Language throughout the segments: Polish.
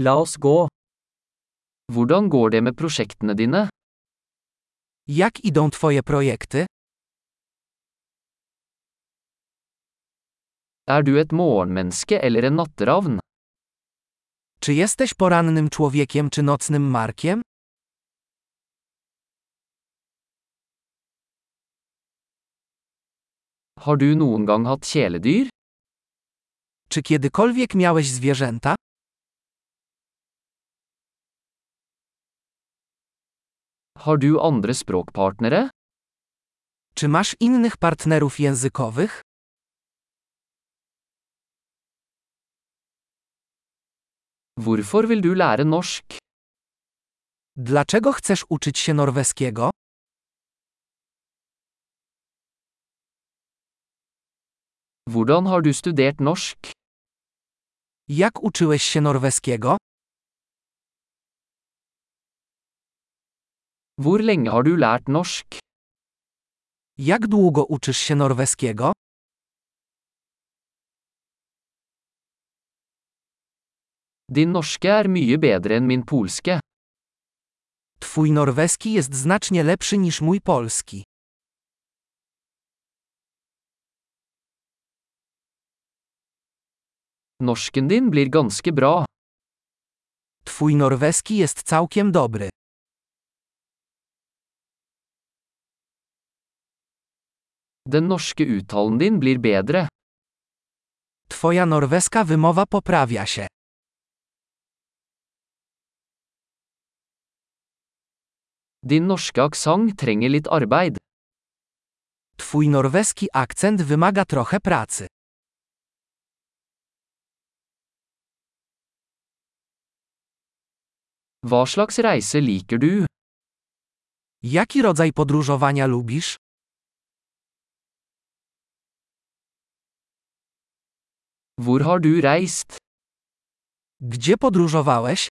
La oss gå. Hvordan går det med prosjektene dine? Jak idą Twoje projekty? Er du et morgenmenneske eller en natteravn? Czy jesteś porannym człowiekiem czy nocnym markiem? Har du noen gang hatt kjæledyr? Czy kiedykolwiek miałeś zwierzęta? Har du andre språkpartnere? Czy masz innych partnerów językowych? Hvorfor vil du lære norsk? Dlaczego chcesz uczyć się norweskiego? Hvordan har du studert norsk? Jak uczyłeś się norweskiego? Hvor lenge har du lært norsk? Jak długo uczysz się norweskiego? Din norske er mye bedre enn min polske. Twój norweski jest znacznie lepszy niż mój polski. Norsken din blir ganske bra. Twój norweski jest całkiem dobry. Den norske uttalen din blir bedre. Twoja norweska wymowa poprawia się. Din norske aksent trenger litt arbeid. Twój norweski akcent wymaga trochę pracy. Hva slags reise liker du? Jaki rodzaj podróżowania lubisz? Hvor har du reist? Gdzie podróżowałeś?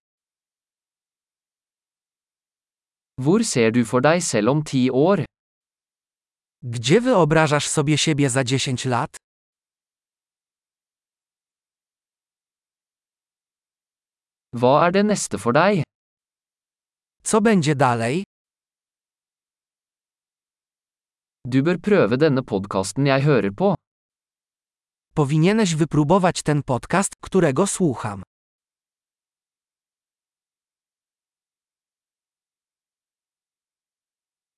Hvor ser du for deg selv om ti år? Gdzie wyobrażasz sobie siebie za 10 lat? Hva er det neste for deg? Co będzie dalej? Du bør prøve denne podkasten jeg hører på. Powinieneś wypróbować ten podcast, którego słucham.